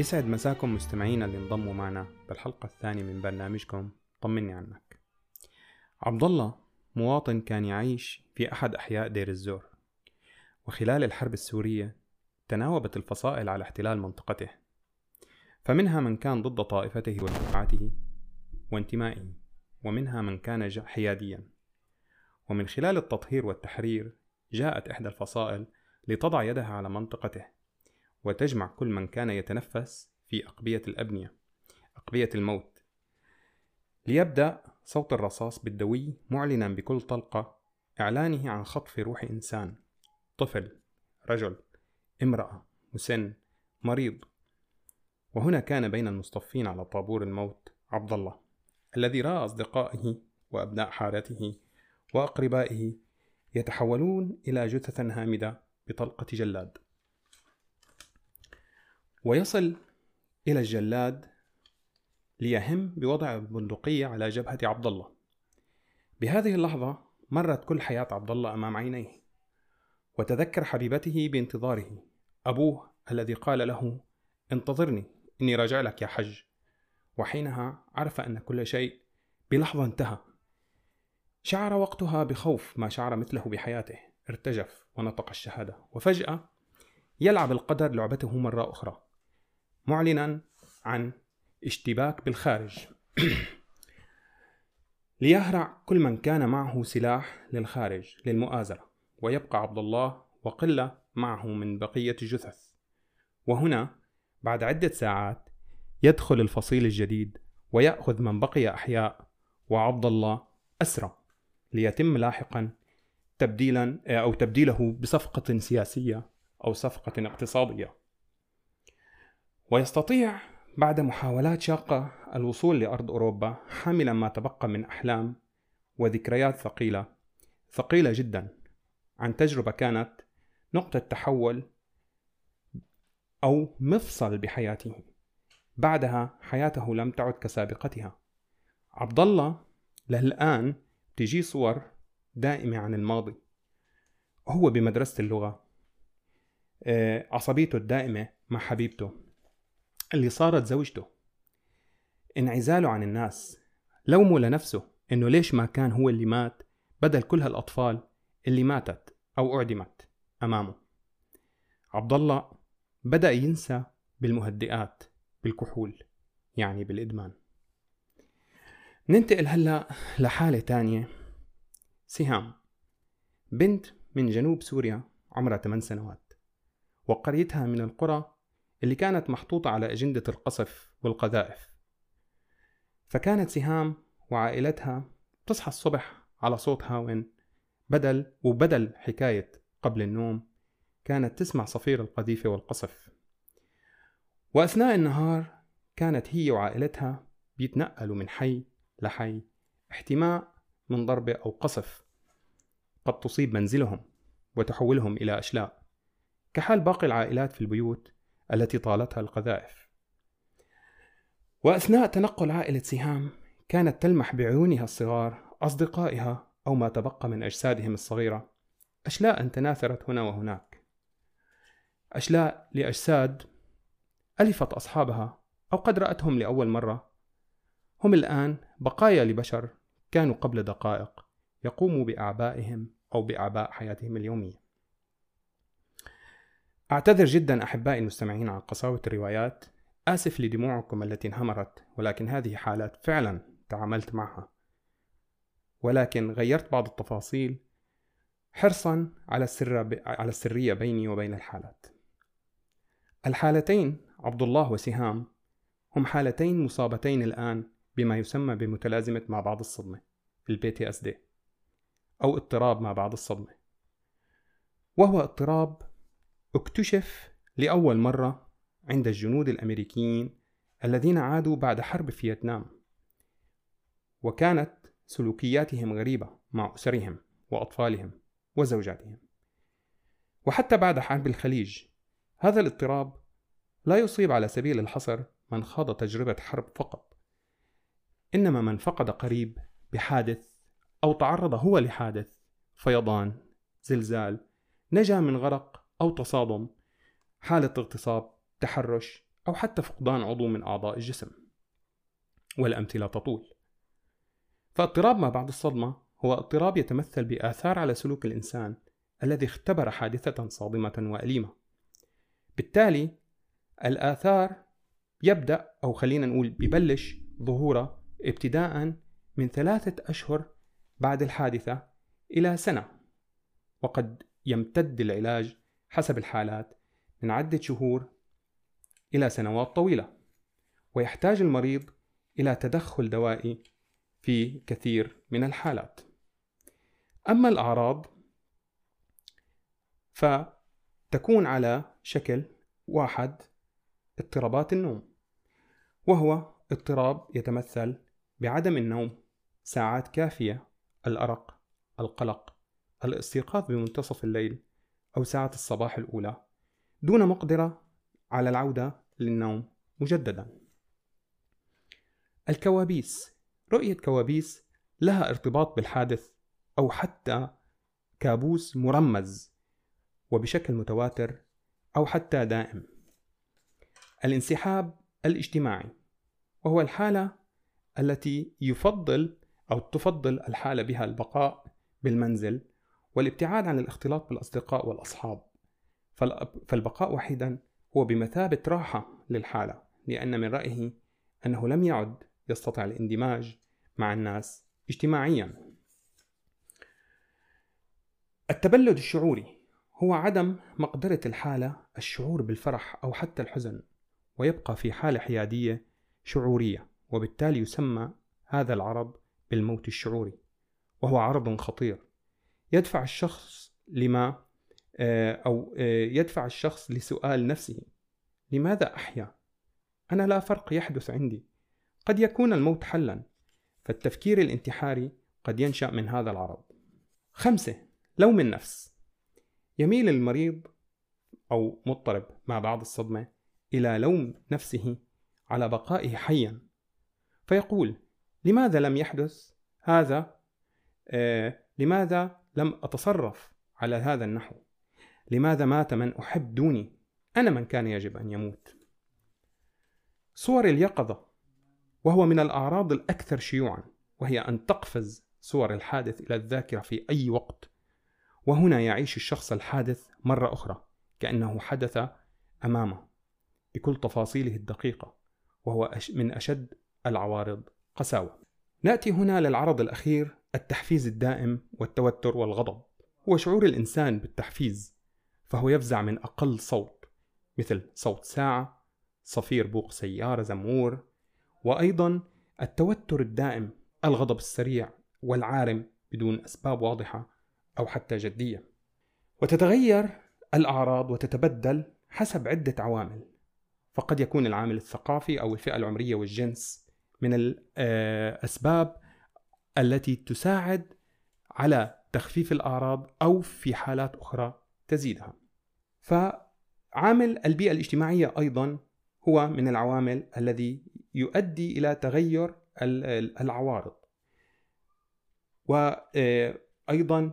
يسعد مساكم مستمعينا اللي انضموا معنا بالحلقة الثانية من برنامجكم طمني عنك. عبد الله مواطن كان يعيش في أحد أحياء دير الزور، وخلال الحرب السورية تناوبت الفصائل على احتلال منطقته، فمنها من كان ضد طائفته وجماعته وانتمائه، ومنها من كان حياديا. ومن خلال التطهير والتحرير جاءت إحدى الفصائل لتضع يدها على منطقته وتجمع كل من كان يتنفس في أقبية الأبنية أقبية الموت. ليبدأ صوت الرصاص بالدوي معلنا بكل طلقة إعلانه عن خطف روح إنسان طفل رجل امرأة مسن مريض. وهنا كان بين المصطفين على طابور الموت عبد الله الذي رأى أصدقائه وأبناء حارته وأقربائه يتحولون إلى جثث هامدة بطلقة جلاد. ويصل إلى الجلاد ليهم بوضع البندقية على جبهة عبد الله. بهذه اللحظة مرت كل حياة عبد الله أمام عينيه وتذكر حبيبته بانتظاره. أبوه الذي قال له انتظرني إني راجع لك يا حج. وحينها عرف أن كل شيء بلحظة انتهى. شعر وقتها بخوف ما شعر مثله بحياته ارتجف ونطق الشهادة. وفجأة يلعب القدر لعبته مرة أخرى. معلنا عن اشتباك بالخارج. ليهرع كل من كان معه سلاح للخارج للمؤازرة ويبقى عبد الله وقلة معه من بقية الجثث وهنا بعد عدة ساعات يدخل الفصيل الجديد ويأخذ من بقي أحياء وعبد الله أسرى ليتم لاحقا تبديلا أو تبديله بصفقة سياسية أو صفقة اقتصادية. ويستطيع بعد محاولات شاقة الوصول لأرض أوروبا حاملا ما تبقى من أحلام وذكريات ثقيلة ثقيلة جدا عن تجربة كانت نقطة تحول أو مفصل بحياته. بعدها حياته لم تعد كسابقتها. عبد الله للآن تجي صور دائمة عن الماضي. هو بمدرسة اللغة آه، عصبيته الدائمة مع حبيبته. اللي صارت زوجته. انعزاله عن الناس. لومه لنفسه إنه ليش ما كان هو اللي مات بدل كل هالأطفال اللي ماتت أو أعدمت أمامه. عبد الله بدأ ينسى بالمهدئات بالكحول يعني بالإدمان. ننتقل هلأ لحالة تانية. سهام بنت من جنوب سوريا عمرها 8 سنوات. وقريتها من القرى اللي كانت محطوطة على أجندة القصف والقذائف. فكانت سهام وعائلتها تصحى الصبح على صوت هاون بدل وبدل حكاية قبل النوم كانت تسمع صفير القذيفة والقصف. وأثناء النهار كانت هي وعائلتها بيتنقلوا من حي لحي احتماء من ضربة أو قصف قد تصيب منزلهم وتحولهم إلى أشلاء. كحال باقي العائلات في البيوت التي طالتها القذائف. وأثناء تنقل عائلة سهام كانت تلمح بعيونها الصغار أصدقائها أو ما تبقى من أجسادهم الصغيرة. أشلاء تناثرت هنا وهناك. أشلاء لأجساد ألفت أصحابها أو قد رأتهم لأول مرة. هم الآن بقايا لبشر كانوا قبل دقائق يقوموا بأعبائهم أو بأعباء حياتهم اليومية. أعتذر جدا أحبائي المستمعين عن قساوة الروايات. آسف لدموعكم التي انهمرت ولكن هذه حالات فعلا تعاملت معها. ولكن غيرت بعض التفاصيل حرصا على السر على السرية بيني وبين الحالات. الحالتين عبد الله وسهام هم حالتين مصابتين الآن بما يسمى بمتلازمة ما بعد الصدمة ال PTSD أو اضطراب ما بعد الصدمة. وهو اضطراب اكتشف لأول مرة عند الجنود الأمريكيين الذين عادوا بعد حرب فيتنام وكانت سلوكياتهم غريبة مع أسرهم وأطفالهم وزوجاتهم. وحتى بعد حرب الخليج هذا الاضطراب لا يصيب على سبيل الحصر من خاض تجربة حرب فقط إنما من فقد قريب بحادث أو تعرض هو لحادث فيضان زلزال نجا من غرق أو تصادم حالة اغتصاب تحرش أو حتى فقدان عضو من أعضاء الجسم. والأمثلة تطول. فاضطراب ما بعد الصدمة هو اضطراب يتمثل بآثار على سلوك الإنسان الذي اختبر حادثة صادمة وأليمة. بالتالي الآثار يبدأ أو خلينا نقول ببلش ظهوره ابتداء من ثلاثة أشهر بعد الحادثة إلى سنة وقد يمتد العلاج حسب الحالات من عدة شهور إلى سنوات طويلة ويحتاج المريض إلى تدخل دوائي في كثير من الحالات. أما الأعراض فتكون على شكل واحد اضطرابات النوم وهو اضطراب يتمثل بعدم النوم ساعات كافية الأرق القلق الاستيقاظ بمنتصف الليل أو ساعة الصباح الأولى دون مقدرة على العودة للنوم مجددا. الكوابيس رؤية كوابيس لها ارتباط بالحادث أو حتى كابوس مرمز وبشكل متواتر أو حتى دائم. الانسحاب الاجتماعي وهو الحالة التي يفضل أو تفضل الحالة بها البقاء بالمنزل والابتعاد عن الاختلاط بالأصدقاء والأصحاب. فالبقاء وحيدا هو بمثابة راحة للحالة لأن من رأيه أنه لم يعد يستطيع الاندماج مع الناس اجتماعيا. التبلد الشعوري هو عدم مقدرة الحالة الشعور بالفرح أو حتى الحزن ويبقى في حالة حيادية شعورية وبالتالي يسمى هذا العرض بالموت الشعوري وهو عرض خطير. يدفع الشخص لما آه، أو آه، يدفع الشخص لسؤال نفسه. لماذا أحيا؟ أنا لا فرق يحدث عندي. قد يكون الموت حلا فالتفكير الانتحاري قد ينشأ من هذا العرض. خمسة لوم النفس. يميل المريض أو مضطرب مع بعض الصدمة إلى لوم نفسه على بقائه حيا. فيقول لماذا لم يحدث هذا؟ آه لماذا لم أتصرف على هذا النحو. لماذا مات من أحب دوني أنا من كان يجب أن يموت. صور اليقظة وهو من الأعراض الأكثر شيوعا وهي أن تقفز صور الحادث إلى الذاكرة في أي وقت. وهنا يعيش الشخص الحادث مرة أخرى كأنه حدث أمامه بكل تفاصيله الدقيقة وهو من أشد العوارض قساوة. نأتي هنا للعرض الأخير التحفيز الدائم والتوتر والغضب هو شعور الإنسان بالتحفيز فهو يفزع من أقل صوت مثل صوت ساعة صفير بوق سيارة زمور وأيضا التوتر الدائم الغضب السريع والعارم بدون أسباب واضحة أو حتى جدية. وتتغير الأعراض وتتبدل حسب عدة عوامل فقد يكون العامل الثقافي أو الفئة العمرية والجنس من الأسباب التي تساعد على تخفيف الأعراض أو في حالات أخرى تزيدها. فعامل البيئة الاجتماعية أيضا هو من العوامل الذي يؤدي إلى تغير العوارض. وأيضا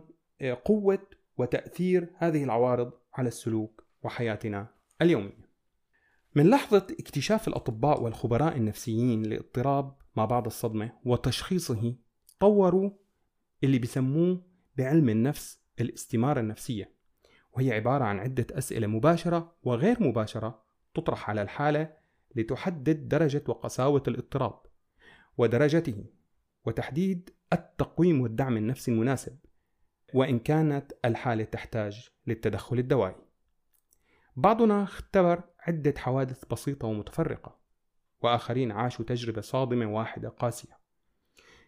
قوة وتأثير هذه العوارض على السلوك وحياتنا اليومية. من لحظة اكتشاف الأطباء والخبراء النفسيين لاضطراب ما بعد الصدمة وتشخيصه طوروا اللي بسموه بعلم النفس الاستمارة النفسية. وهي عبارة عن عدة أسئلة مباشرة وغير مباشرة تطرح على الحالة لتحدد درجة وقساوة الاضطراب ودرجته وتحديد التقويم والدعم النفسي المناسب وإن كانت الحالة تحتاج للتدخل الدوائي. بعضنا اختبر عدة حوادث بسيطة ومتفرقة وآخرين عاشوا تجربة صادمة واحدة قاسية.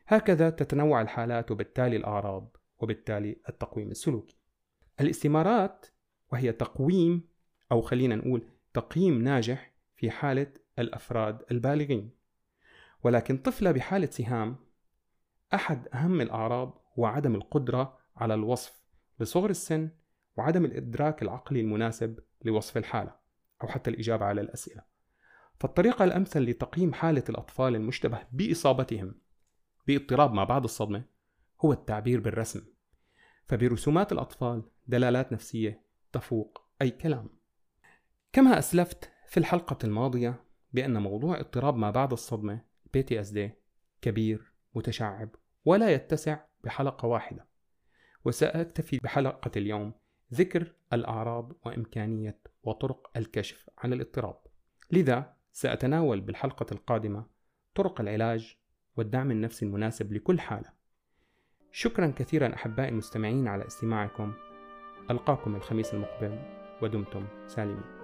هكذا تتنوع الحالات وبالتالي الأعراض وبالتالي التقويم السلوكي. الاستمارات وهي تقويم أو خلينا نقول تقييم ناجح في حالة الأفراد البالغين. ولكن طفلة بحالة سهام أحد أهم الأعراض هو عدم القدرة على الوصف لصغر السن وعدم الإدراك العقلي المناسب لوصف الحالة أو حتى الإجابة على الأسئلة. فالطريقة الأمثل لتقييم حالة الأطفال المشتبه بإصابتهم باضطراب ما بعد الصدمة هو التعبير بالرسم. فبرسومات الأطفال دلالات نفسية تفوق أي كلام. كما أسلفت في الحلقة الماضية بأن موضوع اضطراب ما بعد الصدمة PTSD كبير متشعب ولا يتسع بحلقة واحدة. وسأكتفي بحلقة اليوم ذكر الأعراض وإمكانية وطرق الكشف عن الاضطراب. لذا سأتناول بالحلقة القادمة طرق العلاج والدعم النفسي المناسب لكل حالة. شكرا كثيرا أحبائي المستمعين على استماعكم. ألقاكم الخميس المقبل ودمتم سالمين.